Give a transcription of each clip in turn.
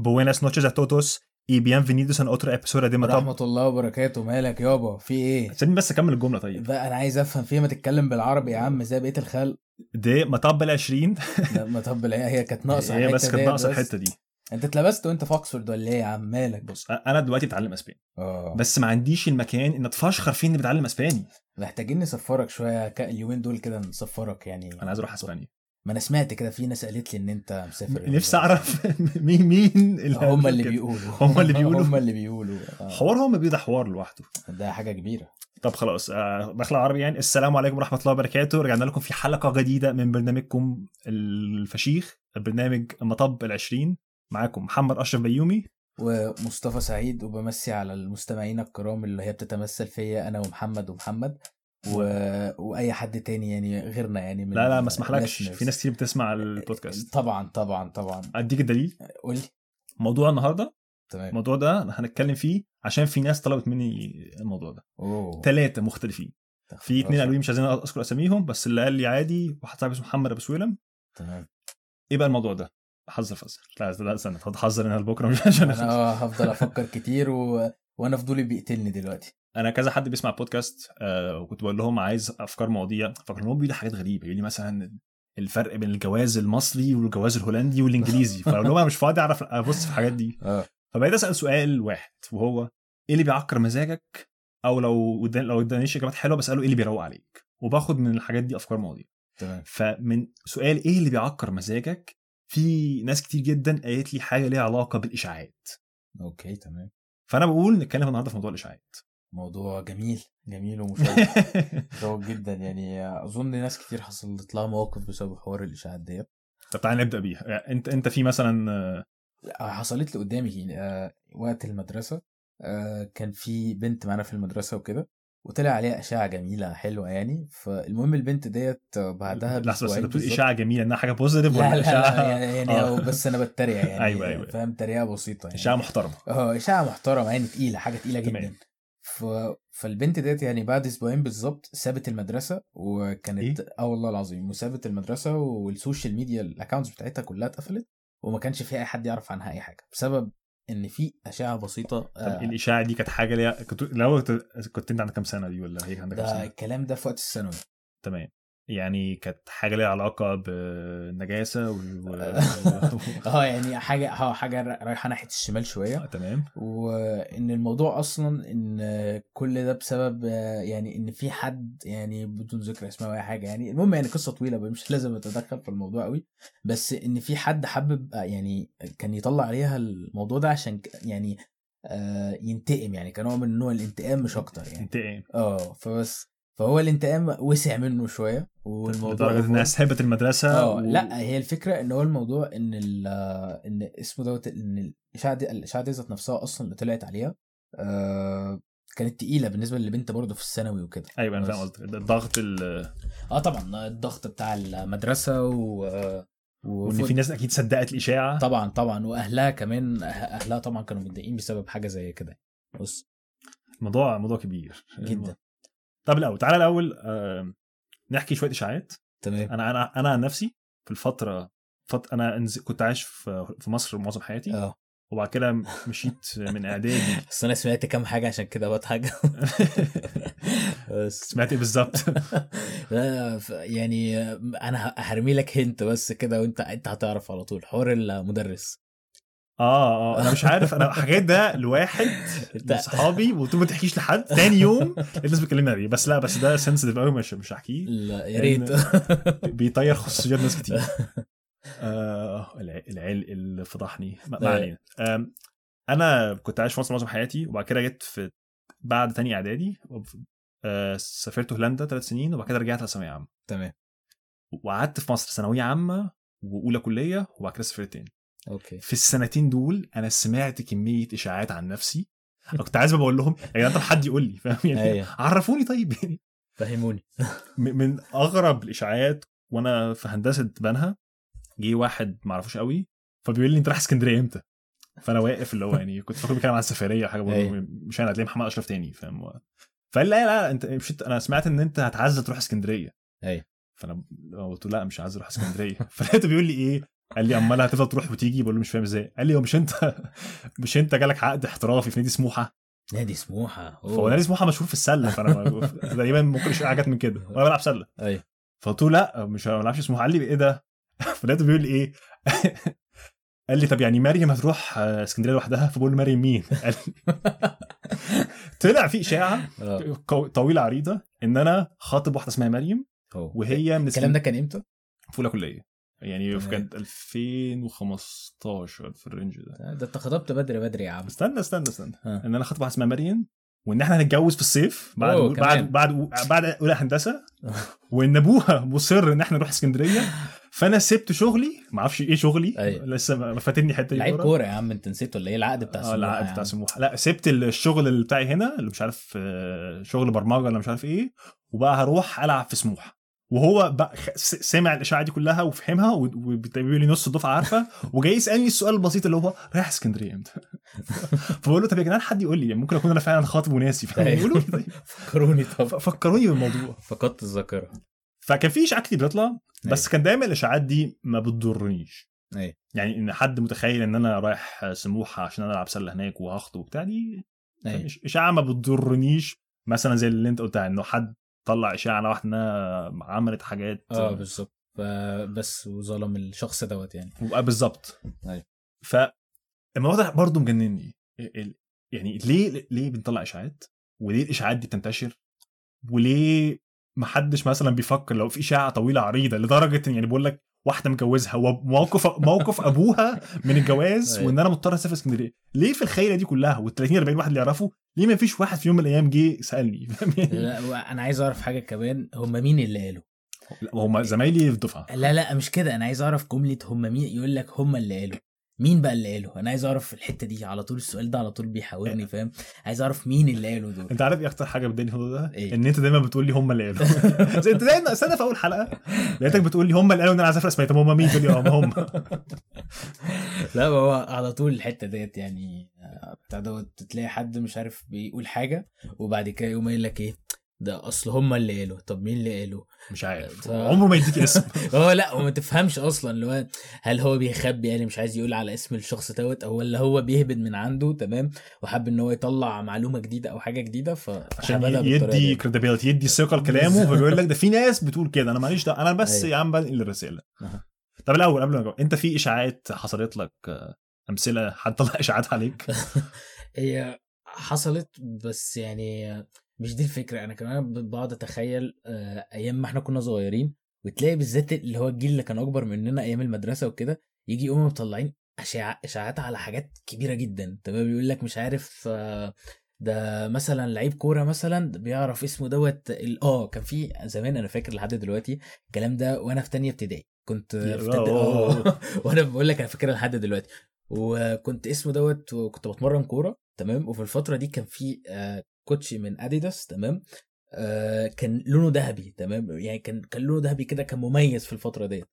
Buenas noches a todos y bienvenidos a otro episodio de Matab ورحمة الله وبركاته مالك يابا؟ في إيه؟ سيبني بس أكمل الجملة طيب. بقى أنا عايز أفهم فيها. ما تتكلم بالعربي يا عم. زي بقية الخلق دي مطب ال 20 لا ما طب لا، هي كانت ناقصة هي الحتة بس كانت بس. الحتة دي. أنت اتلبست وأنت في اوكسفورد ولا إيه يا عم؟ مالك؟ بص أنا دلوقتي بتعلم إسباني. آه. بس ما عنديش المكان إن أتفشخر فيه إني بتعلم إسباني. محتاجين نسفرك شوية. ك- اليومين دول كده نسفرك يعني. أنا عايز أروح إسبانيا. ما أنا سمعت كده في ناس قالت لي إن أنت مسافر نفسي أعرف مين مين اللي هم اللي. بيقولوا. هم اللي بيقولوا. هم اللي بيقولوا. آه. حوار هو ما بيده حوار لوحده. ده حاجة كبيرة. طب خلاص آه، داخل عربي يعني. السلام عليكم ورحمة الله وبركاته. رجعنا لكم في حلقة جديدة من برنامجكم الفشيخ برنامج مطب العشرين. معاكم محمد أشرف بيومي. ومصطفى سعيد وبمسي على المستمعين الكرام اللي هي بتتمثل فيا أنا ومحمد ومحمد. و... وأي حد تاني يعني غيرنا يعني من لا لا ما اسمحلكش. في ناس كتير بتسمع البودكاست. طبعا طبعا طبعا. أديك الدليل. قول لي. موضوع النهارده. تمام. الموضوع ده هنتكلم فيه عشان في ناس طلبت مني الموضوع ده. أوه. ثلاثة مختلفين. في اتنين قالوا لي مش عايزين أذكر أساميهم بس اللي قال لي عادي واحد صاحبي اسمه محمد أبو سويلم. تمام. إيه بقى الموضوع ده؟ حذر فزر لا لا استنى هتحذر أنا لبكره مش عشان آه هفضل أفكر كتير و... وأنا فضولي بيقتلني دلوقتي. أنا كذا حد بيسمع بودكاست آه وكنت بقول لهم عايز افكار مواضيع فكروا ان هو بيقول لي حاجات غريبة يقول لي مثلا الفرق بين الجواز المصري والجواز الهولندي والإنجليزي. فأقول لهم أنا مش فاضي أعرف أبص في الحاجات دي. آه. فبقيت أسأل سؤال واحد وهو إيه اللي بيعكر مزاجك؟ أو لو قدام- لو ادانيش إجابات حلوة بسأله إيه اللي بيروق عليك؟ وباخد من الحاجات دي أفكار مواضيع. تمام. فمن سؤال إيه اللي بيعكر مزاجك؟ في ناس كتير جدا قالت لي حاجة ليها علاقة بالإشاعات. okay تمام. فأنا بقول نتكلم النهارده في موضوع الإشاعات. موضوع جميل جميل ومشوق مشوق جدا. يعني أظن ناس كتير حصلت لها مواقف بسبب حوار الإشاعات ديت. طب تعالى نبدأ بيها. يعني أنت أنت في مثلا آه، حصلت لي قدامي آه، وقت المدرسة آه، كان في بنت معانا في المدرسة وكده. وطلع عليها إشاعة جميلة حلوة يعني. فالمهم البنت ديت بعدها لحظة بس انت بتقول إشاعة جميلة إنها حاجة positive لا ولا لا إشاعة؟ يعني, يعني آه. أو بس أنا بتريق يعني. أيوة، أيوة. فاهم؟ تريقة بسيطة يعني. إشاعة محترمة. آه إشاعة محترمة يعني تقيلة حاجة تقيلة تمام. جدا. ف... فالبنت ديت يعني بعد أسبوعين بالظبط سابت المدرسة وكانت آه والله العظيم وسابت المدرسة وال social media ال accounts بتاعتها كلها اتقفلت وما كانش في أي حد يعرف عنها أي حاجة. بسبب إن في إشاعة بسيطة طب آه. الاشاعه دي كانت حاجة ليها كنت لو كنت أنت عندك كام سنة دي ولا هي عندك كام سنة؟ الكلام ده في وقت الثانوي. تمام. يعني كانت حاجة ليها علاقة بالنجاسه و... آه يعني حاجة آه حاجة رايحة ناحية الشمال شوية. آه، تمام. وإن الموضوع أصلا إن كل ده بسبب يعني إن في حد يعني بدون ذكر أسماء ولا حاجة يعني المهم يعني قصة طويلة مش لازم أتدخل في الموضوع قوي بس إن في حد حابب آه، يعني كان يطلع عليها الموضوع ده عشان يعني آه، ينتقم يعني كنوع من نوع الانتقام مش أكتر يعني. انتقام آه فبس. فهو الانتقام وسع منه شوية والموضوع لدرجة إنها سابت المدرسة آه و- لا هي الفكرة إن هو الموضوع إن ال إن اسمه دوت إن الاشاعه دي الاشاعه دي ذات نفسها أصلا اللي طلعت عليها آه كانت تقيلة بالنسبة لبنت برضه في الثانوي وكده. أيوه أنا. فاهم قصدك. الضغط ال... آه طبعا الضغط بتاع المدرسة و وإن في ناس أكيد صدقت الإشاعة. طبعا طبعا وأهلها كمان أهلها طبعا كانوا متضايقين بسبب حاجة زي كده. بص. موضوع موضوع كبير. جدا. طب الأول تعالى الأول آه، نحكي شوية إشاعات. تمام. أنا أنا أنا عن نفسي في الفترة فت... أنا انز- كنت عايش في في مصر معظم حياتي. آه. وبعد كده مشيت من إعدادي. بس أنا سمعت كام حاجة عشان كده بضحك بس. سمعت إيه بالظبط؟ يعني أنا هرمي لك هنت بس كده وأنت أنت هتعرف على طول. حوار المدرس. آه آه أنا مش عارف أنا حاجات ده لواحد من صحابي وقلت له ما تحكيش لحد تاني يوم الناس بتكلمني عليه. بس لا بس ده سنسيتيف قوي مش مش هحكيه لا يا ريت. بيطير خصوصيات ناس كتير. آه الع- العلق اللي فضحني ما آه. علينا. أنا كنت عايش في مصر معظم حياتي وبعد كده جيت في بعد تاني إعدادي آه سافرت هولندا ثلاث سنين وبعد كده رجعت على ثانويه عامة. تمام. وقعدت في مصر ثانوية عامة وأولى كلية وبعد كده سافرت تاني. أوكي. في السنتين دول أنا سمعت كمية إشاعات عن نفسي. أنا كنت عايز بقول لهم يا جدعان طب حد يقول لي؟ فاهم يعني؟ أيوه. عرفوني طيب. يعني فهموني. من أغرب الإشاعات وأنا في هندسة بنها جه واحد ما أعرفوش قوي فبيقول لي أنت رايح اسكندرية إمتى؟ فأنا واقف اللي هو يعني كنت فاكر بيتكلم عن السفرية حاجة برضه أيوة. مش أنا هتلاقي محمد أشرف تاني؟ فاهم؟ فقال لي لا لا أنت مش أنا سمعت إن أنت هتعزل تروح اسكندرية. أيوه. فأنا قلت له لا مش عايز أروح اسكندرية. فلقيته بيقول لي إيه؟ قال لي أمال هتفضل تروح وتيجي؟ بقول له مش فاهم إزاي. قال لي هو مش أنت مش أنت جالك عقد احترافي في نادي سموحة؟ نادي سموحة. فهو نادي سموحة مشهور في السلة فأنا تقريبا ممكن اشياء حاجات من كده. وأنا بلعب سلة. أيوه. فقلت له لا مش ما بلعبش سموحة. قال لي إيه ده؟ فلقيته بيقول لي إيه؟ قال لي طب يعني مريم هتروح آه، اسكندرية لوحدها؟ فبقول له مريم مين؟ قال لي. طلع في إشاعة قو- طويلة عريضة إن أنا خاطب واحدة اسمها مريم هو. وهي من الكلام ده كان إمتى؟ في أولى كلية. يعني في. كانت 2015 في الرينج ده ده انت خطبت بدري بدري يا عم استنى استنى استنى ها. إن أنا خاطب واحدة اسمها مريم وإن إحنا هنتجوز في الصيف بعد أوه، بعد. بعد بعد أولى هندسة وإن أبوها مصر إن إحنا نروح اسكندرية فأنا سبت شغلي ما أعرفش إيه شغلي أيوة. لسه فاتني دي لعيب. كورة يا عم أنت نسيت ولا إيه العقد بتاع آه سموحه العقد يا بتاع؟ سموحه لا سبت الشغل اللي بتاعي هنا اللي مش عارف آه، شغل برمجة ولا مش عارف إيه وبقى هروح ألعب في سموحة وهو سمع الإشاعة دي كلها وفهمها وبيقول لي نص الدفعه عارفة وجاي يسألني السؤال البسيط اللي هو رايح اسكندرية إمتى؟ فبقول له طب يا جدعان حد يقول لي؟ ممكن أكون أنا فعلا خاطب وناسي فقولوا لي طيب فكروني طب. فكروني بالموضوع. فقدت الذاكرة. فكان في اشاعات كتير بتطلع بس كان دايما الإشاعات دي ما بتضرنيش. أيوه. يعني إن حد متخيل إن أنا رايح سموحة عشان أنا ألعب سلة هناك وهخطب وبتاع دي إشاعة ما بتضرنيش مثلا زي اللي أنت قلتها إنه حد طلع إشاعة على واحدة إنها عملت حاجات. آه بالظبط. ف- بس وظلم الشخص دوت يعني. آه، بالظبط. أيوة. فالموضوع ده برضه مجنني. يعني ليه ليه بنطلع إشاعات؟ وليه الإشاعات دي بتنتشر؟ وليه ما حدش مثلا بيفكر لو في إشاعة طويلة عريضة لدرجة يعني بقول لك واحدة متجوزها وموقف موقف أبوها من الجواز أيوة. وإن أنا مضطر أسافر اسكندرية. ليه في الخيله دي كلها وال 30 40 واحد اللي يعرفوا ليه ما فيش واحد في يوم من الأيام جه سألني؟ أنا عايز أعرف حاجة كمان هم مين اللي قالوا؟ لا هم زمايلي في الدفعة. لا لا مش كده أنا عايز أعرف جملة هم مين يقول لك هم اللي قالوا. مين بقى اللي قالوا أنا عايز أعرف الحتة دي على طول السؤال ده على طول بيحاورني فاهم؟ عايز أعرف مين اللي قالوا دول. أنت عارف إيه أكتر حاجة بتضايقني في الموضوع ده؟ إيه؟ إن أنت دايما بتقول لي هم اللي قالوا. أنت دايما استنى في أول حلقة. لقيتك بتقول لي هم اللي قالوا إن أنا عايز اسافر اسبانيا طب هم مين؟ تقول لي آه ما هم. لا هو على طول الحتة ديت يعني آه، بتاع دوت تلاقي حد مش عارف بيقول حاجة وبعد كده يقوم قايل لك إيه؟ ده أصل هم اللي قالوا طب مين اللي قالوا مش عارف ده- عمره ما يديك اسم هو لأ وما تفهمش أصلا اللي هو هل هو بيخبي يعني مش عايز يقول على اسم الشخص دوت أو ولا هو بيهبد من عنده تمام وحب إن هو يطلع معلومة جديدة أو حاجة جديدة ف عشان يدي دي. كريديبيلتي يدي ثقه لكلامه. فبيقول لك ده في ناس بتقول كده أنا ماليش دعوه أنا بس أيوة. يا عم بنقل الرسالة. طب الأول قبل ما نجاوب أنت في إشاعات حصلت لك أمثلة حد طلع إشاعات عليك هي حصلت بس يعني مش دي الفكرة أنا كمان بقعد أتخيل آه، أيام ما إحنا كنا صغيرين وتلاقي بالذات اللي هو الجيل اللي كان أكبر مننا أيام المدرسة وكده يجي يقوموا مطلعين اشاعات على حاجات كبيرة جدا تمام يقول لك مش عارف آه، ده مثلا لعيب كورة مثلا بيعرف اسمه دوت آه كان في زمان أنا فاكر لحد دلوقتي الكلام ده وأنا في تانية ابتدائي كنت في. آه، وأنا بقول لك أنا فاكرها لحد دلوقتي وكنت اسمه دوت وكنت بتمرن كورة تمام وفي الفترة دي كان في آه، كوتش من اديداس تمام؟ آه، كان لونه ذهبي تمام؟ يعني كان كان لونه ذهبي كده كان مميز في الفترة ديت.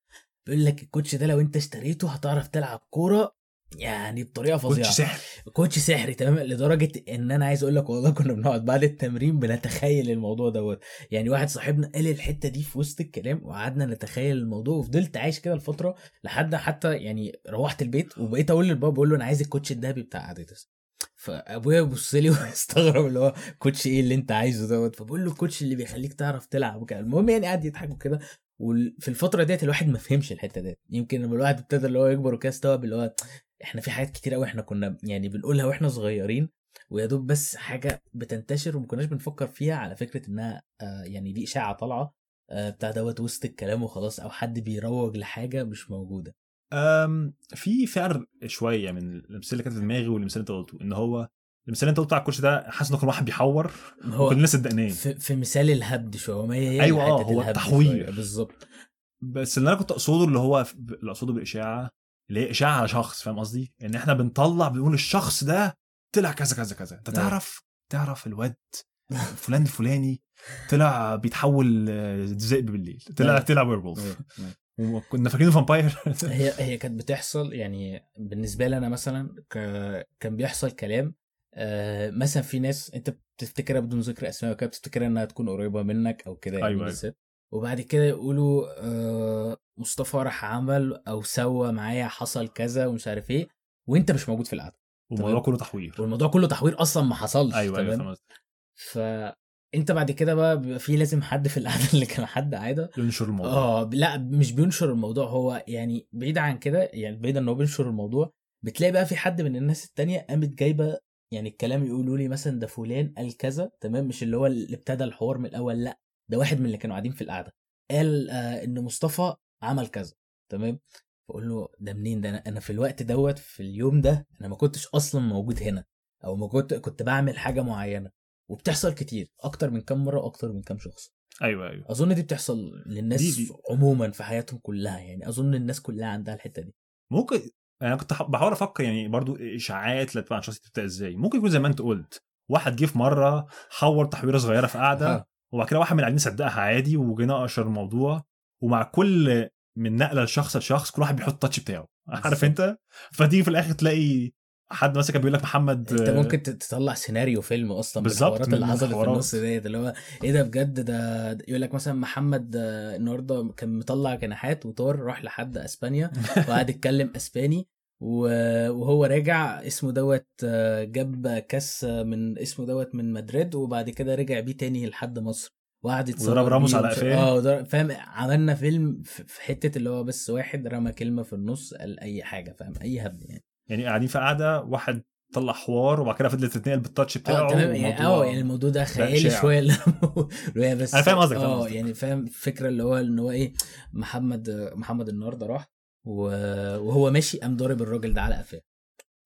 بيقول لك الكوتش ده لو انت اشتريته هتعرف تلعب كورة يعني بطريقة فظيعة. سحر كوتش سحري تمام؟ لدرجة ان أنا عايز أقول لك والله كنا بنقعد بعد التمرين بنتخيل الموضوع دوت. يعني واحد صاحبنا قال الحتة دي في وسط الكلام وقعدنا نتخيل الموضوع وفضلت عايش كده لفتره لحد حتى يعني روحت البيت وبقيت أقول للبابا بقول له أنا عايز الكوتش الذهبي بتاع اديداس فأبويا يبص لي ويستغرب اللي هو كوتش إيه اللي أنت عايزه دوت. فبقول له الكوتش اللي بيخليك تعرف تلعب وكده. المهم يعني قعد يضحك وكده وفي الفترة ديت الواحد ما فهمش الحتة ديت. يمكن لما الواحد ابتدى اللي هو يكبر وكده استوعب اللي هو إحنا في حاجات كتير قوي إحنا كنا يعني بنقولها وإحنا صغيرين. ويا دوب بس حاجة بتنتشر وما كناش بنفكر فيها على فكرة إنها آه يعني دي إشاعة طالعة آه بتاع دوت وسط الكلام وخلاص. أو حد بيروج لحاجة مش موجودة. في فرق شوية من الأمثلة اللي كانت في دماغي والأمثلة اللي انت قلته إن هو المثال اللي انت قلته على الكوتش ده حاسس إنه كان واحد بيحور هو وكلنا صدقناه في, في مثال الهبد شوية وما هي أيوة، آه، حتة هو التحوير. بالظبط بس اللي أنا كنت أقصده اللي هو اللي أقصده بالإشاعة اللي هي إشاعة على شخص فاهم قصدي؟ إن إحنا بنطلع بنقول الشخص ده طلع كذا كذا كذا أنت أيوة. تعرف تعرف الواد فلان الفلاني طلع بيتحول آه، ذئب بالليل طلع أيوة. طلع ويرولف أيوة، أيوة. وكنا فاكرينه فامباير. هي هي كانت بتحصل يعني بالنسبة لي أنا مثلا ك... كان بيحصل كلام آه مثلا في ناس أنت بتفتكرها بدون ذكر أسماء وكده بتفتكرها إنها تكون قريبة منك أو كده يعني أيوة، أيوة. بالذات. وبعد كده يقولوا آه مصطفى راح عمل أو سوى معايا حصل كذا ومش عارف إيه وأنت مش موجود في القعدة. والموضوع كله تحوير. والموضوع كله تحوير أصلا ما حصلش أيوه أيوه فاهم قصدك. فانت بعد كده بقى بيبقى في لازم حد في القعدة اللي كان حد قاعدة ينشر الموضوع. آه لا مش بينشر الموضوع هو يعني بعيد عن كده يعني بعيد ان هو بينشر الموضوع بتلاقي بقى في حد من الناس التانية قامت جايبة يعني الكلام يقولوا لي مثلا ده فلان قال كذا تمام؟ مش اللي هو اللي ابتدى الحوار من الأول لا ده واحد من اللي كانوا قاعدين في القعدة. قال آه إن مصطفى عمل كذا تمام؟ بقول له ده منين؟ ده أنا أنا في الوقت دوت في اليوم ده أنا ما كنتش أصلا موجود هنا أو ما كنت كنت بعمل حاجة معينة. وبتحصل كتير أكتر من كام مرة وأكتر من كام شخص. أيوه أيوه. أظن دي بتحصل للناس دي- دي. عموما في حياتهم كلها يعني أظن الناس كلها عندها الحتة دي. ممكن أنا كنت بحاول أفكر يعني برضو إشاعات لا تبقى عن شخص تبدا إزاي. ممكن يكون زي ما أنت قلت واحد جه في مرة حور تحويرة صغيرة في أها. وبعد كده واحد من القاعدين صدقها عادي وجه ناقش الموضوع ومع كل من نقلة لشخص لشخص كل واحد بيحط التاتش بتاعه. عارف أنت؟ فتيجي في الآخر تلاقي حد مثلا كان بيقول لك محمد انت آه، ممكن تطلع سيناريو فيلم أصلا بالظبط، اللي حصلت في. النص ديت اللي هو إيه ده بجد؟ ده يقول لك مثلا محمد آه، النهارده كان مطلع جناحات وطار راح لحد إسبانيا وقعد يتكلم إسباني وهو راجع اسمه دوت آه، جاب كاس من اسمه دوت من مدريد وبعد كده رجع بيه تاني لحد مصر. وقعد يتصور وضرب راموس على قفاه. آه فاهم؟ عملنا فيلم في حتة اللي هو بس واحد رمى كلمة في النص قال أي حاجة فاهم؟ أي هبل يعني. يعني قاعدين في قعده واحد طلع حوار وبعد كده فضلت تتنقل بالتاتش بتاعه آه تمام يعني آه يعني الموضوع ده خيالي. شوية اللي بس أنا فاهم قصدك، آه. يعني فاهم الفكرة اللي هو إن هو إيه محمد محمد النهارده راح وهو ماشي قام ضارب الراجل ده على قفاه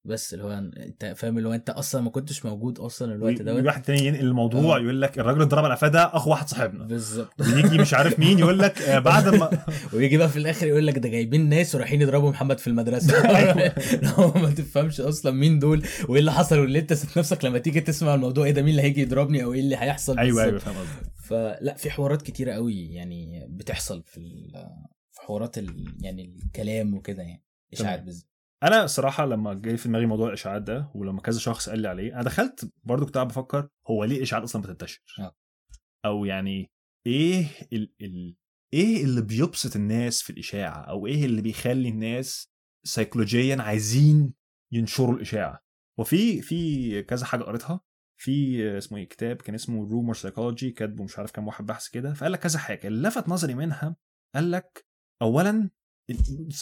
بس اللي هو انت فاهم اللي هو انت أصلا ما كنتش موجود أصلا الوقت دوت واحد تاني ينقل الموضوع آه. يقول لك الراجل اللي ضرب على قفاه ده اخو واحد صاحبنا بالظبط ويجي مش عارف مين يقول لك آه، بعد ما ويجي بقى في الآخر يقول لك ده جايبين ناس ورايحين يضربوا محمد في المدرسة أيوة. لو ما تفهمش أصلا مين دول وايه اللي حصل واللي انت ذات نفسك لما تيجي تسمع الموضوع إيه ده مين اللي هيجي يضربني أو إيه اللي هيحصل أيوه بالظبط. أيوه فاهم قصدك فلا في حوارات كتيرة قوي يعني بتحصل في في حوارات ال يعني الكلام وكده يعني اشاعات. بالذات أنا الصراحه لما جاي في دماغي موضوع الإشاعات ده ولما كذا شخص قال لي عليه أنا دخلت برضو كنت قاعد بفكر هو ليه إشاعات أصلا بتنتشر؟ آه. أو يعني إيه ال ال إيه اللي بيبسط الناس في الإشاعة؟ أو إيه اللي بيخلي الناس سيكولوجيا عايزين ينشروا الإشاعة؟ وفي في كذا حاجة قريتها. في اسمه إيه كتاب كان اسمه Rumor Psychology كاتبه مش عارف كام واحد بحث كده. فقال لك كذا حاجة. اللي لفت نظري منها قال لك اولا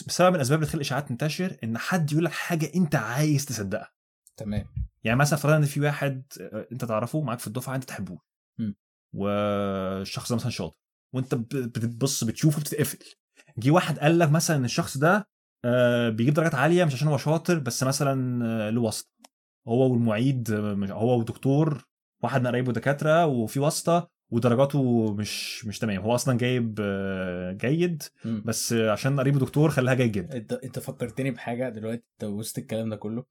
بسبب الأسباب اللي تخلي الإشاعات تنتشر إن حد يقول لك حاجة أنت عايز تصدقها. تمام. يعني مثلا فرضا إن في واحد آه، أنت تعرفه معاك في الدفعة أنت تحبوه مم. والشخص ده مثلا شاطر. وأنت بتبص بتشوفه بتتقفل. جه واحد قال لك مثلا إن الشخص ده آه، بيجيب درجات عالية مش عشان هو شاطر بس مثلا آه، له واسطة. هو والمعيد هو ودكتور واحد من قرايبه دكاترة وفي واسطة. ودرجاته مش مش تمام. هو أصلا جايب آه، جيد. بس آه، عشان قريبه دكتور خلاها جيد جدا. انت انت فكرتني بحاجة دلوقتي انت وسط الكلام ده كله.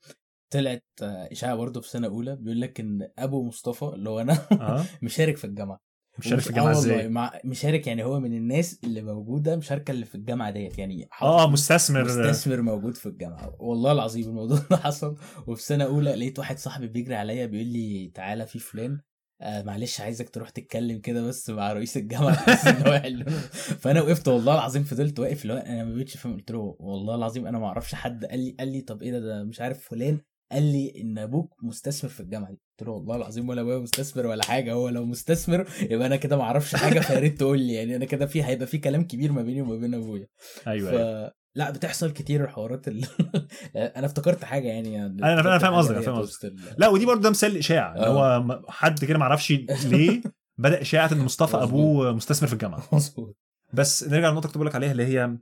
طلعت آه، إشاعة برضه في سنة أولى بيقول لك إن أبو مصطفى اللي هو أنا آه. مشارك في الجامعة. مش عارف ومش- الجامعة آه إزاي؟ مع مشارك يعني هو من الناس اللي موجودة مشاركة اللي في الجامعة ديت. يعني آه مستثمر. مستثمر موجود في الجامعة. والله العظيم الموضوع ده حصل. وفي سنة أولى لقيت واحد صاحبي بيجري عليا بيقول لي تعالى في فلان. آه معلش عايزك تروح تتكلم كده بس مع رئيس الجامعة بحيث إن هو. فأنا وقفت والله العظيم فضلت واقف اللي هو أنا ما بقتش فاهم قلت له والله العظيم أنا ما أعرفش حد قال لي قال لي طب إيه ده ده مش عارف فلان قال لي إن أبوك مستثمر في الجامعة دي. قلت له والله العظيم ولا أبويا مستثمر ولا حاجة هو لو مستثمر يبقى أنا كده ما أعرفش حاجة فيا ريت تقول لي. يعني أنا كده في هيبقى في كلام كبير ما بيني وما بين أبويا. أيوه ف... لا بتحصل كتير الحوارات ال... أنا افتكرت حاجة يعني أنا- أنا فاهم قصدك، أنا فاهم قصدك. لا ودي برضه ده مثال الاشاعه اللي هو م- حد كده ما أعرفش ليه بدأ إشاعة إن مصطفى. أبوه مستثمر في الجامعة. مظبوط. بس نرجع للنقطة اللي كنت بقول لك عليها اللي هي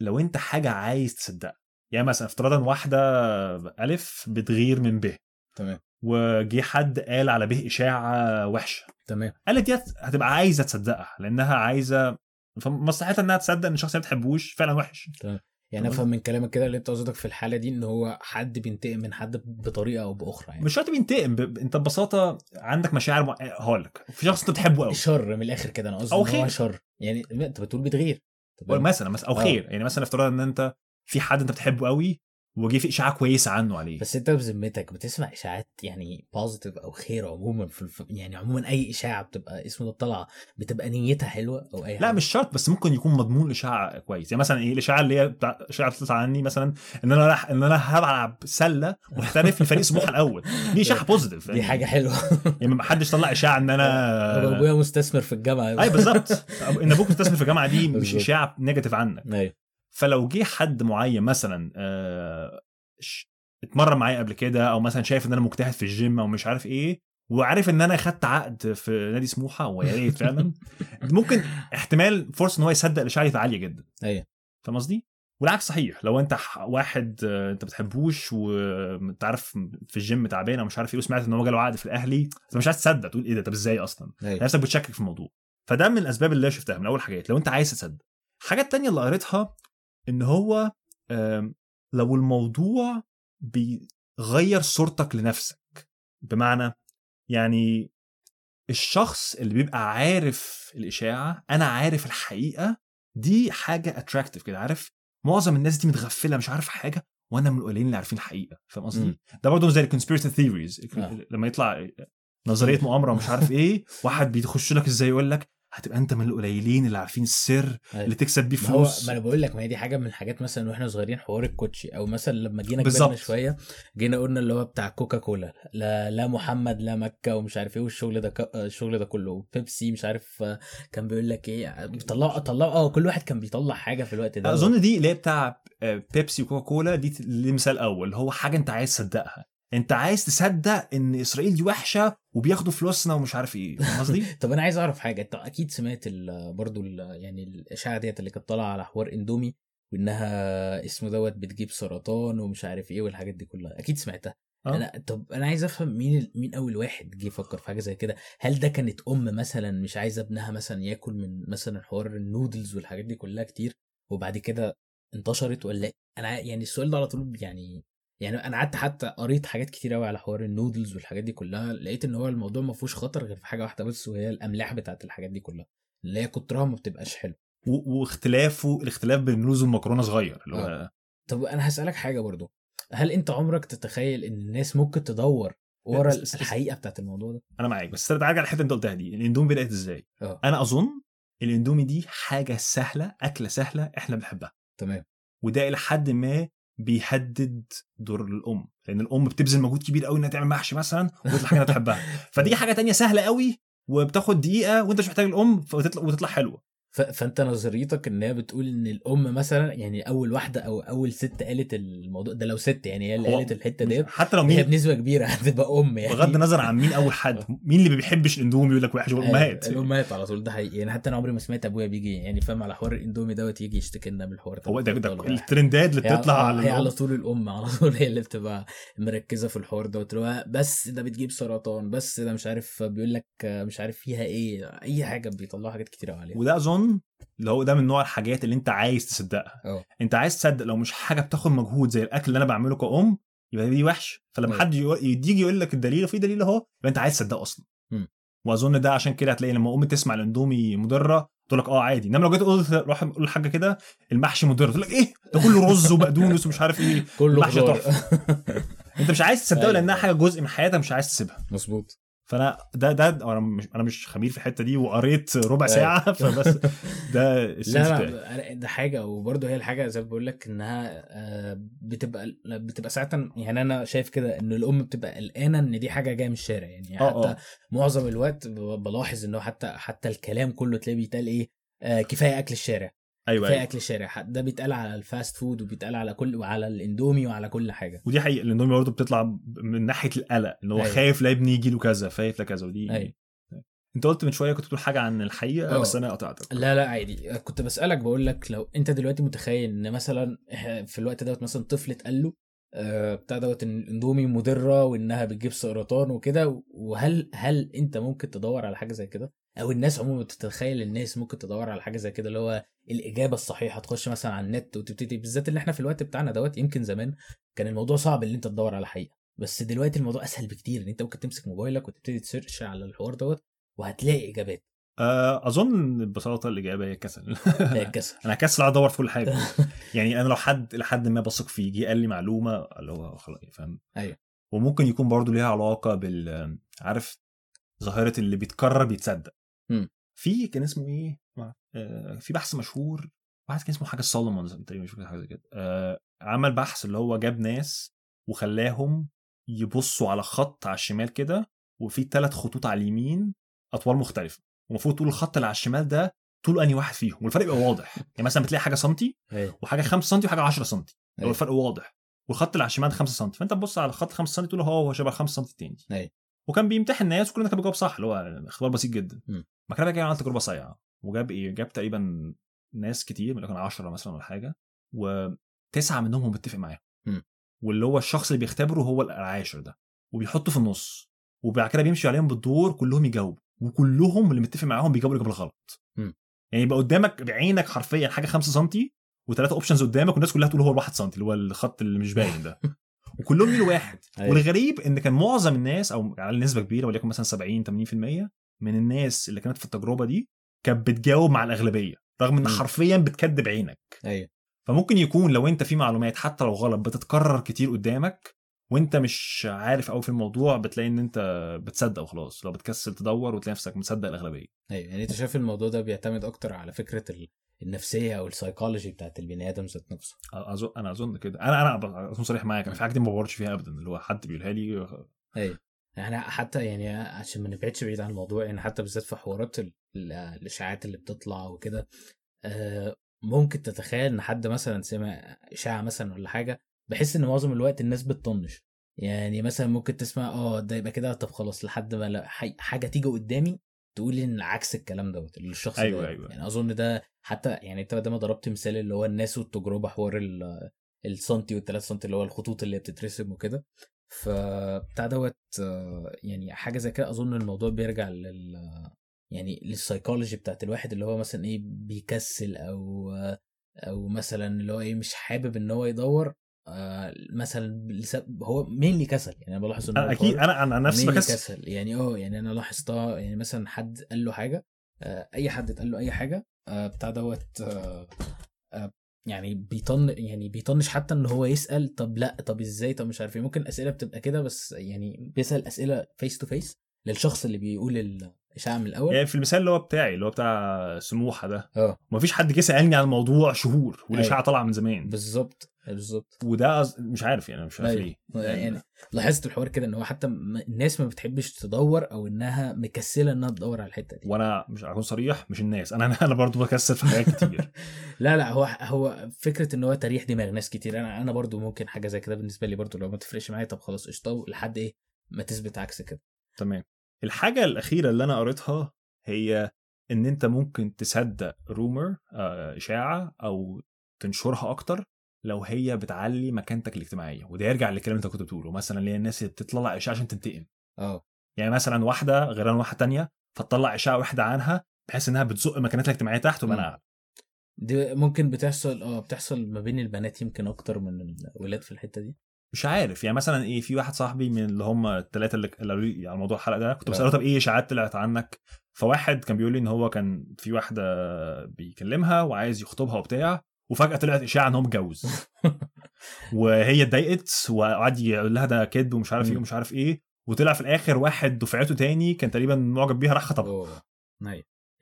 لو أنت حاجة عايز تصدقها يعني مثلا افتراضا واحدة ألف بتغير من ب تمام. وجي حد قال على به إشاعة وحشة. تمام. قالت ديت هتبقى عايزة تصدقها لأنها عايزة فمصلحتها إنها تصدق إن الشخص اللي ما بتحبوش فعلا وحش. يعني. أفهم من كلامك كده اللي أنت قصدك في الحالة دي إن هو حد بينتقم من حد بطريقة أو بأخرى يعني مش شرط بينتقم ب... أنت ببساطة عندك مشاعر مع... هقول لك في شخص أنت بتحبه قوي شر من الآخر كده أنا قصدي هو خير. شر يعني أنت بتقول بتغير؟ مثلا مثلا أو آه. خير يعني مثلا افتراض إن أنت في حد أنت بتحبه قوي وجي في إشاعة كويسة عنه عليه. بس انت بذمتك بتسمع إشاعات يعني positive أو خير عموما في الف... يعني عموما أي إشاعة بتبقى اسمه ده طالعه بتبقى نيتها حلوة أو أي لا حاجة. مش شرط بس ممكن يكون مضمون الاشاعه كويس. يعني مثلا إيه الإشاعة اللي هي بتاع إشاعة بتطلع عني مثلا إن أنا راح إن أنا هلعب سلة محترف لفريق سموحه الأول. دي إشاعة positive دي حاجة حلوة. يعني ما حدش طلع إشاعة إن أنا أبويا مستثمر في الجامعة. اي بالظبط. إن أبوك مستثمر في الجامعة دي مش. إشاعة negative عنك. أيوه. فلو جه حد معين مثلا آه، ش- اتمرن معايا قبل كده أو مثلا شايف إن أنا مجتهد في الجيم أو مش عارف إيه وعارف إن أنا خدت عقد في نادي سموحة ويا ريت فعلا ممكن احتمال فرصة إن هو يصدق دي عاليه جدا. أيوه. فاهم قصدي؟ والعكس صحيح لو أنت واحد آه، أنت ما بتحبوش وانت عارف في الجيم تعبان أو مش عارف إيه وسمعت إن هو جاله عقد في الأهلي أنت مش عايز تصدق تقول إيه ده؟ طب إزاي أصلا؟ أيوه. نفسك بتشكك في الموضوع. فده من الأسباب اللي أنا شفتها من أول حاجات لو أنت عايز تصدق الحاجة التانية اللي قريتها إن هو لو الموضوع بيغير صورتك لنفسك بمعنى يعني الشخص اللي بيبقى عارف الإشاعة أنا عارف الحقيقة دي حاجة attractive كده عارف معظم الناس دي متغفلة مش عارفه حاجة وأنا من القليلين اللي عارفين الحقيقة فاهم. قصدي ده برضه زي ال conspiracy theories آه. لما يطلع نظرية مؤامرة ومش عارف إيه واحد بيخش لك إزاي يقول لك هتبقى انت من القليلين اللي عارفين السر أيوة. اللي تكسب بيه ما فلوس. ما أنا بقول لك ما هي دي حاجة من الحاجات مثلا وإحنا صغيرين حوار الكوتشي. أو مثلا لما جينا كبرنا. شوية جينا قلنا اللي هو بتاع كوكا كولا لا لا محمد لا مكة ومش عارف إيه والشغل ده ك- الشغل ده كله. بيبسي مش عارف كان بيقول لك إيه بيطلعوا طلعوا آه كل واحد كان بيطلع حاجة في الوقت ده. أظن دي اللي هي بتاع آه، بيبسي وكوكا كولا دي مثال أول. هو حاجة أنت عايز تصدقها. انت عايز تصدق ان اسرائيل دي وحشة وبياخدوا فلوسنا ومش عارف إيه قصدي؟ طب أنا عايز اعرف حاجة انت أكيد سمعت برضو ال- يعني الإشاعة ديت اللي كانت طالعة على حوار اندومي وإنها اسمه دوت بتجيب سرطان ومش عارف إيه والحاجات دي كلها أكيد سمعتها آه. أنا طب أنا عايز أفهم مين مين أول واحد جه يفكر في حاجة زي كده هل ده كانت أم مثلا مش عايزة ابنها مثلا ياكل من مثلا حوار النودلز والحاجات دي كلها كتير وبعد كده انتشرت ولا؟ أنا يعني السؤال ده على طول يعني يعني أنا قعدت حتى قريت حاجات كتير قوي على حوار النودلز والحاجات دي كلها لقيت إن هو الموضوع ما فيهوش خطر غير في حاجة واحدة بس وهي الأملاح بتاعت الحاجات دي كلها اللي هي كترها ما بتبقاش حلو واختلافه الاختلاف بين الرز والمكرونة صغير اللي هو طب أنا هسألك حاجة برضو هل أنت عمرك تتخيل إن الناس ممكن تدور ورا بس- بس- الحقيقة بتاعت الموضوع ده؟ أنا معاك بس تعالى على الحته اللي أنت قلتها دي الإندومي بدأت إزاي؟ آه. أنا أظن الإندومي دي حاجة سهلة أكلة سهلة إحنا بنحبها. تمام. وده إلى حد ما بيهدد دور الأم. لأن الأم بتبذل مجهود كبير قوي إنها تعمل محشي مثلا وتطلع حاجة أنت بتحبها فدي حاجة تانية سهلة قوي وبتاخد دقيقة وأنت مش محتاج الأم وتطلع وتطلع حلوة. فانت نظريتك ان هي بتقول ان الام مثلا يعني اول واحدة أو اول ست قالت الموضوع ده لو ست يعني هي اللي قالت الحتة ديت حتى لو هي مين؟ بنسبة كبيرة هتبقى أم يعني. بغض النظر عن مين أول حد مين اللي ما بيحبش الاندومي يقول لك وحش؟ والامهات أيوة، الأمهات على طول ده حقيقي. يعني حتى أنا عمري ما سمعت أبويا بيجي يعني فاهم على حوار الاندومي دوت يجي يشتكي لنا من الحوار هو ده ده. الترندات اللي هي بتطلع آه، على هي على. طول الأم على طول هي اللي بتبقى مركزة في الحوار دوت اللي بس ده بتجيب سرطان بس ده مش عارف بيقول لك مش عارف فيها إيه أي حاجة بيطلعوا حاجات كتير عليها. وده أظن اللي هو ده من نوع الحاجات اللي انت عايز تصدقها. آه. انت عايز تصدق لو مش حاجة بتاخد مجهود زي الأكل اللي أنا بعمله كأم يبقى دي وحش. فلما أيوة. حد يجي يقول لك الدليل وفي دليل أهو يبقى أنت عايز تصدقه أصلا. مم. وأظن ده عشان كده هتلاقي لما ام تسمع الأندومي مضرة تقول لك آه عادي. إنما لو جيت قلت روح قول لحاجة كده المحشي مضر. تقول لك إيه؟ ده كله رز وبقدونس ومش عارف إيه. كله محشي خضار. أنت مش عايز تصدقه أيوة. لأنها حاجة جزء من حياتك مش عايز تسيبها. مظبوط. فانا ده ده أنا مش أنا مش خبير في الحتة دي وقريت ربع أيوة. ساعة فبس ده لا لا ده حاجة وبرضه هي الحاجة زي ما بقول لك إنها آه، بتبقى بتبقى ساعتها يعني أنا شايف كده إن الأم بتبقى قلقانة إن دي حاجة جاية من الشارع يعني آه حتى آه معظم الوقت بلاحظ انه حتى حتى الكلام كله تلاقيه بيتقال إيه آه كفاية أكل الشارع. أيوه كفايه أكل الشارع ده بيتقال على ال fast food وبيتقال على كل وعلى الإندومي وعلى كل حاجة ودي حقيقة الإندومي برضه بتطلع من ناحية القلق إن هو أيوة. خايف لا ابني يجي له كذا خايف لا كذا ودي أيوة. أنت قلت من شوية كنت بتقول حاجة عن الحقيقة آه. بس أنا قطعتك لا لا عادي كنت بسألك بقول لك لو أنت دلوقتي متخيل إن مثلا في الوقت دوت مثلا طفل اتقال له آه، بتاع دوت إن الإندومي مضرة وإنها بتجيب سرطان وكده وهل هل أنت ممكن تدور على حاجة زي كده أو الناس عموما تتخيل الناس ممكن تدور على حاجة زي كده اللي هو الإجابة الصحيحة تخش مثلا على النت وتبتدي بالذات اللي إحنا في الوقت بتاعنا دوت يمكن زمان كان الموضوع صعب إن أنت تدور على حقيقة. بس دلوقتي الموضوع أسهل بكتير إن أنت ممكن تمسك موبايلك وتبتدي ت search على الحوار دوت وهتلاقي إجابات. آه، أظن ببساطة الإجابة هي الكسل. هي الكسل. أنا كسل أدور في كل حاجة. يعني أنا لو حد لحد ما بثق فيه جه قال لي معلومة اللي هو خلاص فاهم؟ أيوة. وممكن يكون برضو ليها علاقة بال عارف ظاهرة اللي بيتكرر بيتصدق. في كان اسمه إيه؟ آه، في بحث مشهور واحد كان اسمه حاجة سولومونز تقريبا مش فاكر حاجة زي كده. آه، عمل بحث اللي هو جاب ناس وخلاهم يبصوا على خط على الشمال كده وفي ثلاث خطوط على اليمين اطوال مختلفة. ومفروض تقول الخط اللي على الشمال ده طول أنهي واحد فيهم؟ والفرق يبقى واضح. يعني مثلا بتلاقي حاجة سنتي أيوه. وحاجة 5 سم وحاجة 10 سم هو أيوة. الفرق واضح. والخط اللي على الشمال 5 سم فأنت تبص على الخط 5 سم تقول هو هو شبه 5 سم التاني. أيوة. وكان بيمتحن ناس وكلنا كان بيجاوب صح اللي هو اختبار بسيط جدا. ما كان جاي عمل تجربة صايعة وجاب إيه جاب تقريبا ناس كتير ممكن 10 مثلا ولا حاجة وتسعة منهم هو متفق معاهم. واللي هو الشخص اللي بيختبره هو العاشر ده وبيحطه في النص وبعد كده بيمشي عليهم بالدور كلهم يجاوبوا وكلهم اللي متفق معاهم بيجاوبوا الإجابة الغلط. يعني يبقى قدامك بعينك حرفيا حاجة 5 سم وثلاثه اوبشنز قدامك والناس كلها تقول هو الواحد سم اللي هو الخط اللي مش باين ده وكلهم ميلوا واحد. أيوة. والغريب إن كان معظم الناس أو على نسبة كبيرة وليكن مثلا 70 80% من الناس اللي كانت في التجربة دي كانت بتجاوب مع الأغلبية رغم إن. حرفيا بتكذب عينك. أيوه. فممكن يكون لو أنت في معلومات حتى لو غلط بتتكرر كتير قدامك وأنت مش عارف قوي في الموضوع بتلاقي إن أنت بتصدق وخلاص. لو بتكسل تدور وتلاقي نفسك مصدق الأغلبية. أيوه. يعني أنت شايف الموضوع ده بيعتمد أكتر على فكرة ال- النفسية أو السايكولوجي بتاعت البني آدم ذات نفسه. اظن أنا أظن كده. أنا أنا اكون صريح معاك. أنا في حاجة دي ما بدورش فيها ابدا. اللي هو حد بيقولها لي أيوه. يعني حتى يعني عشان ما نبعدش بعيد عن الموضوع يعني حتى بالذات في حوارات ال- ال- الإشاعات اللي بتطلع وكده آه، ممكن تتخيل إن حد مثلا سمع إشاعة مثلا ولا حاجة بحس إن معظم الوقت الناس بتطنش. يعني مثلا ممكن تسمع آه ده يبقى كده طب خلاص لحد ما حاجة تيجي قدامي تقول إن عكس الكلام دوت الشخص أيوة، ده أيوة. يعني أظن ده حتى يعني أنت ما ضربت مثال اللي هو الناس والتجربة حوار ال- السنتي والثلاث سنتي اللي هو الخطوط اللي بتترسم وكده. فبتاع دوت يعني حاجة زي كده أظن الموضوع بيرجع لل يعني للسايكولوجي بتاعت الواحد اللي هو مثلا إيه بيكسل أو أو مثلا اللي هو إيه مش حابب إن هو يدور. آه، مثلا لسبب هو مين كسل يعني أنا بلاحظ ان هو أنا أكيد أنا أنا نفسي بكسل. كسل. يعني آه يعني أنا لاحظتها يعني مثلا حد قال له حاجة آه، أي حد اتقال له أي حاجة آه، بتاع دوت آه، آه، يعني بيطن يعني بيطنش حتى إن هو يسأل طب لأ طب إزاي طب مش عارف إيه. ممكن الأسئلة بتبقى كده بس يعني بيسأل أسئلة face to face للشخص اللي بيقول الاشاعه من الأول؟ يعني في المثال اللي هو بتاعي اللي هو بتاع سموحة ده. آه. مفيش حد جه سألني عن الموضوع شهور والإشاعة أيوة. طالعة من زمان. بالظبط بالظبط. وده أز- مش عارف يعني مش عارف أيوة. ليه. يعني لاحظت الحوار كده إن هو حتى م- الناس ما بتحبش تدور أو إنها مكسلة إنها تدور على الحتة دي. وأنا مش هكون صريح مش الناس. أنا أنا برضو بكسل في حاجات كتير. لا لا هو هو فكرة إن هو تريح دماغ ناس كتير. أنا أنا برضو ممكن حاجة زي كده بالنسبة لي برضو لو ما تفرقش معايا طب خلاص قشطة لحد إيه ما تثبت عكس كده. تمام. الحاجة الأخيرة اللي أنا قريتها هي إن أنت ممكن تصدق رومر إشاعة أو تنشرها أكتر لو هي بتعلي مكانتك الاجتماعية. وده يرجع للكلام اللي أنت كنت بتقوله. مثلا اللي الناس اللي بتطلع إشاعة عشان تنتقم. آه. يعني مثلا واحدة غير عن واحدة تانية فتطلع إشاعة واحدة عنها بحيث إنها بتزق مكانتها الاجتماعية تحت وما أعلى. دي ممكن بتحصل آه بتحصل ما بين البنات يمكن أكتر من الولاد في الحتة دي؟ مش عارف. يعني مثلا إيه في واحد صاحبي من اللي هم الثلاثه اللي قالوا لي على موضوع الحلقة ده كنت آه. بسأله طب إيه إشاعات طلعت عنك؟ فواحد كان بيقول لي إن هو كان في واحدة بيكلمها وعايز يخطبها وبتاع وفجأة طلعت إشاعة إن هو متجوز. وهي اتضايقت وقعد يقول لها ده كذب ومش عارف إيه. ومش عارف إيه وطلع في الآخر واحد دفعته تاني كان تقريبا معجب بيها راح خطبها.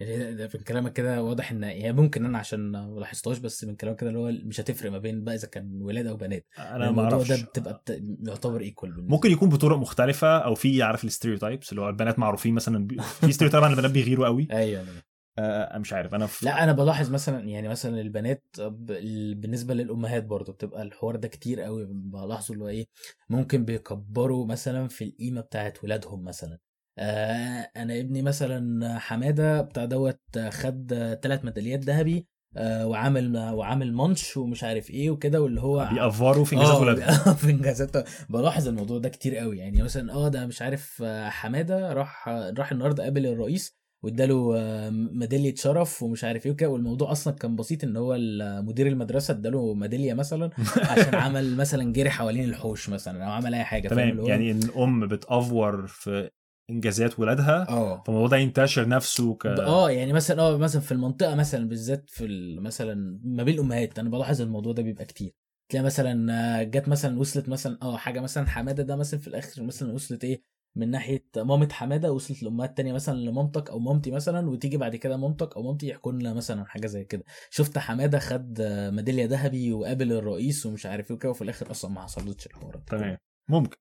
ناي يعني من كلامك كده واضح إن هي ممكن أنا عشان ما لاحظتهاش بس من كلامك كده اللي هو مش هتفرق ما بين بقى إذا كان ولاد أو بنات. أنا ما الموضوع أعرفش. ده بتبقى بت... يعتبر equal ممكن يكون بطرق مختلفة أو في عارف ال stereotypes اللي هو البنات معروفين مثلا بي- في stereotype عن البنات بيغيروا قوي. أيوه أيوة. آه مش عارف. أنا في لا أنا بلاحظ مثلا يعني مثلا البنات ب- ال- بالنسبة للأمهات برضو بتبقى الحوار ده كتير قوي. بلاحظه اللي هو إيه ممكن بيكبروا مثلا في القيمة بتاعت ولادهم مثلا. آه أنا ابني مثلا حمادة بتاع دوت خد ثلاث ميداليات ذهبي آه وعامل وعامل مانش ومش عارف إيه وكده واللي هو بيأفوروا في إنجازات آه، ولادهم. في إنجازات. بلاحظ الموضوع ده كتير قوي. يعني مثلا آه ده مش عارف حمادة راح راح النهارده قابل الرئيس واداله ميدالية شرف ومش عارف إيه وكده والموضوع أصلا كان بسيط إن هو مدير المدرسة اداله ميدالية مثلا عشان عمل مثلا جري حوالين الحوش مثلا أو عمل أي حاجة تمام. يعني ان الأم بتأفور في إنجازات ولادها آه. فالموضوع ده ينتشر نفسه ك آه يعني مثلا آه مثلا في المنطقة مثلا بالذات في مثلا ما بين الأمهات أنا بلاحظ الموضوع ده بيبقى كتير. تلاقي مثلا آه، جت مثلا وصلت مثلا آه حاجة مثلا حمادة ده مثلا في الآخر مثلا وصلت إيه من ناحية مامة حمادة وصلت لامهات التانية مثلا لمامتك أو مامتي مثلا وتيجي بعد كده مامتك أو مامتي يحكوا لنا مثلا حاجة زي كده. شفت حمادة خد آه، ميدالية ذهبي وقابل الرئيس ومش عارف إيه وكده وفي الآخر أصلا ما حصلتش الحوار. تمام. ممكن.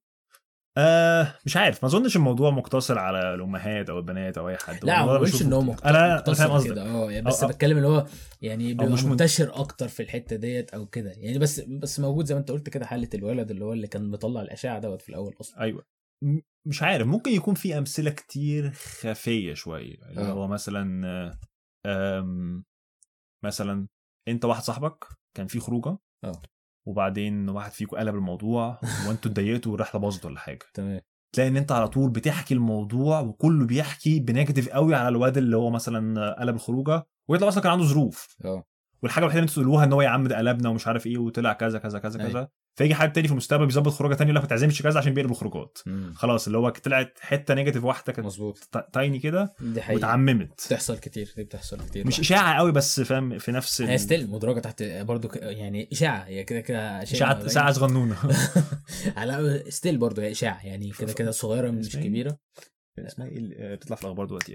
آه مش عارف. ما أظنش الموضوع مقتصر على الأمهات أو البنات أو أي حد. لا ما بقولش إن هو. مقتصر أنا فاهم كده. آه يعني بس أو- أو- بتكلم اللي هو يعني بيبقى مش من- منتشر أكتر في الحتة ديت أو كده. يعني بس بس موجود زي ما أنت قلت كده حالة الولد اللي هو اللي كان مطلع الأشعة دوت في الأول أصلا. أيوه. مش عارف. ممكن يكون في أمثلة كتير خفية شوية. اللي آه. هو مثلا آه، مثلا أنت واحد صاحبك كان في خروجة آه. وبعدين واحد فيكم قلب الموضوع وانتوا اتضايقتوا والرحلة باظت ولا حاجة. تمام. تلاقي إن أنت على طول بتحكي الموضوع وكله بيحكي بنيجاتيف قوي على الواد اللي هو مثلا قلب الخروجة ويطلع أصلا كان عنده ظروف. آه. والحاجة الوحيدة اللي أنتوا تقولوها إن هو يا عم ده قلبنا ومش عارف إيه وطلع كذا كذا كذا أيوة. كذا. فيجي حد تاني في المستقبل بيظبط خروجة تاني يقول لك ما تعزمش كذا عشان بيقلب الخروجات. مم. خلاص اللي هو طلعت حتة negative واحدة كانت مظبوط. tiny كده واتعممت. بتحصل كتير دي بتحصل كتير. مش إشاعة قوي بس فاهم في نفس هي still مدرجة تحت برضو ك- يعني إشاعة هي كده كده إشاعة. ساعه صغنونة. على still برضو هي إشاعة يعني كده كده صغيرة مش إيه؟ كبيرة. اسمها إيه آه، بتطلع في الأخبار دلوقتي؟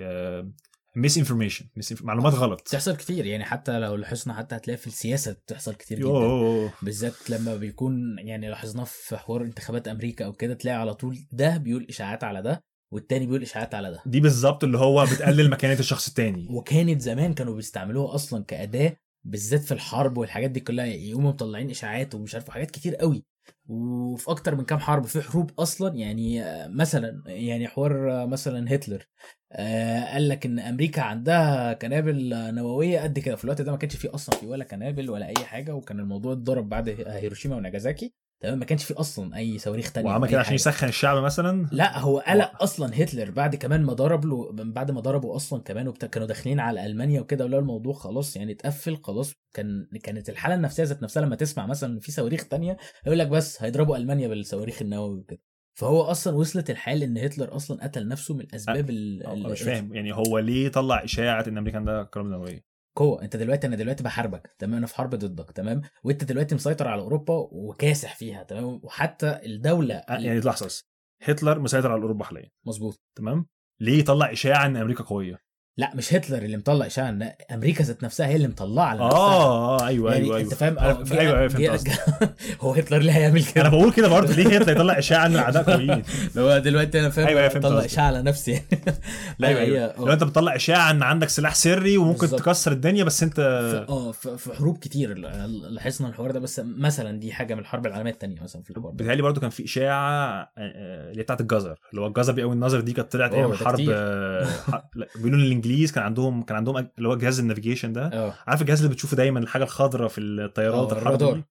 misinformation معلومات غلط. بتحصل كتير يعني حتى لو لاحظنا حتى هتلاقي في السياسة بتحصل كتير جدا. بالذات لما بيكون يعني لاحظناه في حوار انتخابات أمريكا أو كده تلاقي على طول ده بيقول إشاعات على ده والتاني بيقول إشاعات على ده. دي بالظبط اللي هو بتقلل مكانة الشخص التاني. وكانت زمان كانوا بيستعملوها أصلا كأداة بالذات في الحرب والحاجات دي كلها يقوموا مطلعين إشاعات ومش عارف حاجات كتير قوي. وفي أكتر من كام حرب في حروب أصلا يعني مثلا يعني حوار مثلا هتلر. قال لك إن أمريكا عندها قنابل آه، نووية قد كده. في الوقت ده ما كانش فيه أصلا في ولا قنابل ولا أي حاجة وكان الموضوع اتضرب بعد هيروشيما وناجازاكي. تمام؟ ما كانش فيه أصلا أي صواريخ تانية وعمل كده عشان. يسخن الشعب مثلا؟ لا هو قلق أصلا هتلر بعد كمان ما ضرب له بعد ما ضربوا أصلا كمان وبتاع كانوا داخلين على ألمانيا وكده ولو الموضوع خلاص يعني اتقفل خلاص. كان كانت الحالة النفسية ذات نفسها لما تسمع مثلا في صواريخ تانية يقول لك بس هيضربوا ألمانيا بالصواريخ النووي وكده. فهو أصلا وصلت الحال إن هتلر أصلا قتل نفسه من الأسباب ال- مش فاهم. يعني هو ليه طلع إشاعة إن أمريكا عندها قنابل نوويه قوة. أنت دلوقتي أنا دلوقتي بحاربك تمام؟ أنا في حرب ضدك تمام؟ وأنت دلوقتي مسيطر على أوروبا وكاسح فيها تمام؟ وحتى الدولة يعني لحظة هتلر مسيطر على أوروبا حاليا. مظبوط. تمام؟ ليه يطلع إشاعة إن أمريكا قوية؟ لا مش هتلر اللي مطلع اشاعه ان أمريكا ذات نفسها هي اللي مطلعة على نفسها. آه آه أيوه يعني أيوه أيوه. انت فاهم؟ أنا- آه جه- أيوه أيوه جه- فهمت. هو هتلر ليه هيعمل أنا كده بقول كده برضه ليه هتلر يطلع إشاعة ان الاعداء قويين هو دلوقتي أنا فاهم أيوة، أيوة، فهمت طلع قصدك. إشاعة على نفسي. يعني لا أيوه هي أيوه لو أنت بتطلع إشاعة إن عندك سلاح سري وممكن بالظبط. تكسر الدنيا بس أنت آه في حروب كتير لاحظنا الحوار ده بس مثلا دي حاجة من الحرب العالمية الثانية مثلا في الحوار ده. بيتهيألي برضه كان في إشاعة آه، آه، اللي هي بتاعت الجزر اللي هو الجزر بيقوي النظر دي كانت طلعت أيام ده حرب. آه، بيقولوا الانجليز كان عندهم كان عندهم اللي هو جهاز النافيجيشن ده. آه. عارف الجهاز اللي بتشوفه دايما الحاجة الخضراء في الطيارات الحرب الرادار.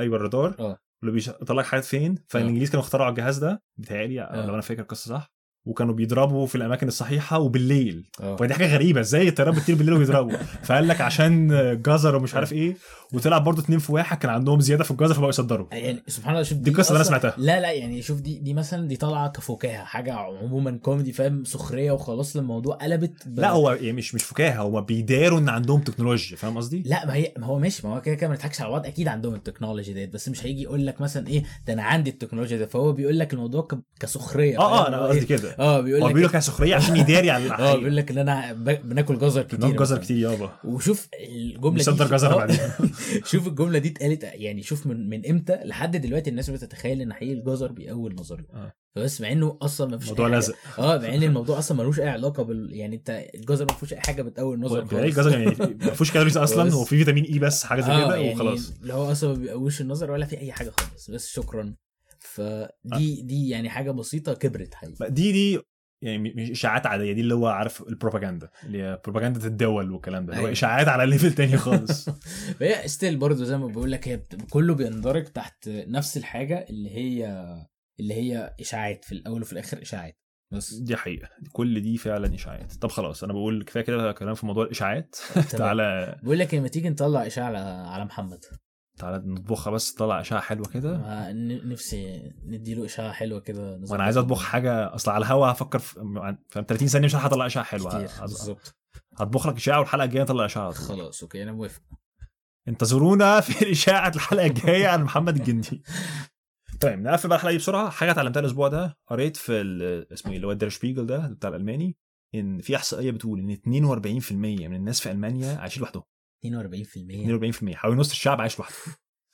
أيوه الرادار. آه. اللي بيطلع لك حاجات فين؟ فالإنجليز كانوا اخترعوا الجهاز ده بيتهيألي. لو أنا فاكر القصة صح. وكانوا بيضربوا في الأماكن الصحيحة وبالليل آه فدي حاجة غريبة إزاي الطيارات بتطير بالليل وبيضربوا فقال لك عشان جزر ومش عارف إيه وطلع برضه اتنين في واحد كان عندهم زيادة في الجزر فبقوا يصدروا يعني سبحان الله شوف دي القصة اللي أصلاً- سمعتها. لا لا يعني شوف دي دي مثلا دي طالعة كفكاهة حاجة عموما كوميدي فاهم سخرية وخلاص الموضوع قلبت ب- لا هو يعني مش مش فكاهة هو بيداروا إن عندهم تكنولوجيا فاهم قصدي؟ لا ما هي ما هو ماشي ما هو كده كده ما نضحكش على بعض أكيد عندهم التكنولوجي ديت بس مش هيجي يقول لك مثلا إيه ده أنا عندي التكنولوجيا ده فهو بيقول لك الموضوع كسخرية آه آه؟ أنا قصدي؟ كده آه بيقول لك بيقول لك سخرية عشان يداري على آه بيقول لك إن أنا بناكل جزر كتير ناكل جزر. كتير يابا. وشوف الجملة دي بيصدر جزر آه، بعدين. شوف الجملة دي اتقالت يعني شوف من من إمتى لحد دلوقتي الناس بتتخيل إن حقيقي الجزر بيقوي النظرية. آه. فبس مع إنه أصلا ما فيش الموضوع لازق آه مع إن الموضوع أصلا ملوش أي علاقة بال يعني أنت الجزر ما فيهوش أي حاجة بتقوي النظر خالص. الجزر يعني ما فيهوش calories أصلا هو في فيتامين A بس حاجة زي آه كده يعني وخلاص. اللي هو أصلا ما بيقويش النظر ولا في أي حاجة خالص. بس شكرا. فدي دي يعني حاجة بسيطة كبرت حقيقي. دي دي يعني مش إشاعات عادية دي اللي هو عارف البروباجندا اللي هي بروباجندا الدول والكلام ده اللي هو أيوة. إشاعات على level تاني خالص. فهي still برضه زي ما بقول لك هي. كله بيندرج تحت نفس الحاجة اللي هي اللي هي إشاعات في الأول وفي الآخر إشاعات بس. دي حقيقة. كل دي فعلا إشاعات. طب خلاص أنا بقول كفاية كده كلام في موضوع الإشاعات. تعالى. بقول لك لما تيجي نطلع إشاعة على محمد؟ تعالى نطبخها بس تطلع اشعه حلوة كده. نفسي نديله إشاعة حلوة كده وأنا عايز أطبخ حاجة أصل على الهوا هفكر في فاهم؟ 30 ثانية مش هلحق اطلع اشعه حلوة بالظبط. هطبخ لك إشاعة والحلقة الجاية اطلع إشاعة طول. خلاص أوكي أنا موافق. انتظرونا في الاشاعه الحلقة الجاية عن محمد الجندي. طيب نقفل بقى الحلقة دي بسرعة. حاجة اتعلمتها الأسبوع ده قريت في اسمه إيه اللي هو الدير شبيجل ده بتاع الألماني إن في أحصائية بتقول إن 42% من الناس في ألمانيا عايشين لوحدهم. 42% 42% حوالي نص الشعب عايش لوحده.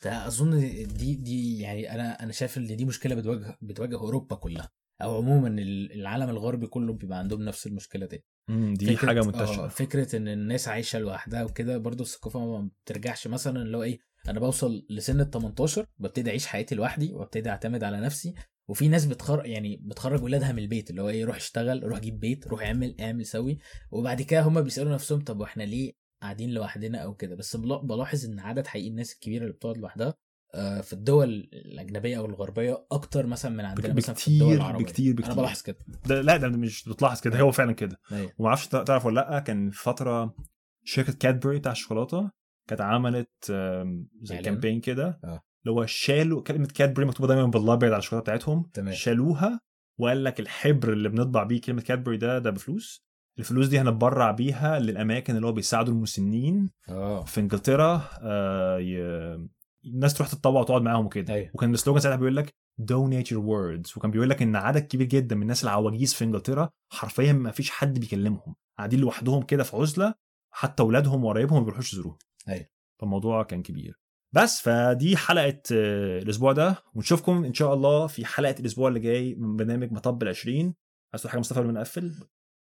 ده أظن دي دي يعني أنا أنا شايف إن دي مشكلة بتواجه بتواجه أوروبا كلها. أو عموما ال- العالم الغربي كله بيبقى عندهم نفس المشكلة دي. دي فكرة- حاجة آه، منتشرة. فكرة إن الناس عايشة لوحدها وكده برضو الثقافة ما بترجعش. مثلا اللي هو إيه أنا بوصل لسن ال 18 ببتدي أعيش حياتي لوحدي وابتدي أعتمد على نفسي. وفي ناس بتخر يعني بتخرج ولادها من البيت. اللي هو إيه روح اشتغل روح جيب بيت روح اعمل اعمل سوي. وبعد كده هم بيسألوا نفسهم طب وإحنا ليه قاعدين لوحدنا أو كده بس بلا- بلاحظ إن عدد حقيقي الناس الكبيرة اللي بتقعد لوحدها آه، في الدول الأجنبية أو الغربية أكتر مثلا من عندنا مثلا في الدول العربية بكتير أنا بكتير بلاحظ كده ده لا ده مش بتلاحظ كده هو فعلا كده أيوة. وما أعرفش تعرف ولا لأ كان في فترة شركة كادبري بتاع الشوكولاتة كانت عملت زي؟ كامبين كده آه. اللي هو شالوا كلمة كادبري مكتوبة دايما بالأبيض على الشوكولاتة بتاعتهم تمام. شالوها وقال لك الحبر اللي بنطبع بيه كلمة كادبري ده ده بفلوس الفلوس دي هنتبرع بيها للأماكن اللي هو بيساعدوا المسنين آه. في إنجلترا آه ي... الناس تروح تتطوع وتقعد معاهم وكده. أيوه. وكان السلوجان ساعتها بيقول لك donate your words. وكان بيقول لك إن عدد كبير جدا من الناس العواجيز في إنجلترا حرفيا ما فيش حد بيكلمهم. قاعدين لوحدهم كده في عزلة حتى أولادهم وقرايبهم ما بيروحوش يزوروهم أيوة. فالموضوع كان كبير. بس فدي حلقة آه، الأسبوع ده. ونشوفكم إن شاء الله في حلقة الأسبوع اللي جاي من برنامج مطب ال 20 عايز حاجة مصطفى قبل ما نقفل؟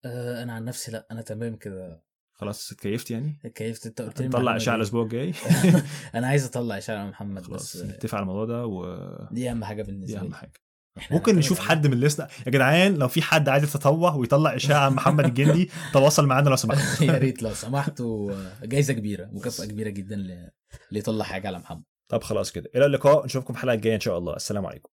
آه، أنا عن نفسي لأ أنا تمام كده. خلاص اتكيفت يعني؟ كيفت انت قلت لي نطلع إشاعة دي. الأسبوع الجاي؟ أنا عايز أطلع إشاعة على محمد خلاص بس نتفق على الموضوع ده ودي دي أهم حاجة بالنسبة أهم لي. حاجة. إحنا ممكن هنعتمد نشوف حد من الليسنة يا جدعان لو في حد عايز يتطوع ويطلع إشاعة عن محمد الجندي تواصل معانا لو سمحت. يا ريت لو سمحت وجايزة كبيرة مكافأة كبيرة جدا ل- اللي يطلع حاجة على محمد. طب خلاص كده. إلى اللقاء نشوفكم الحلقة الجاية إن شاء الله. السلام عليكم.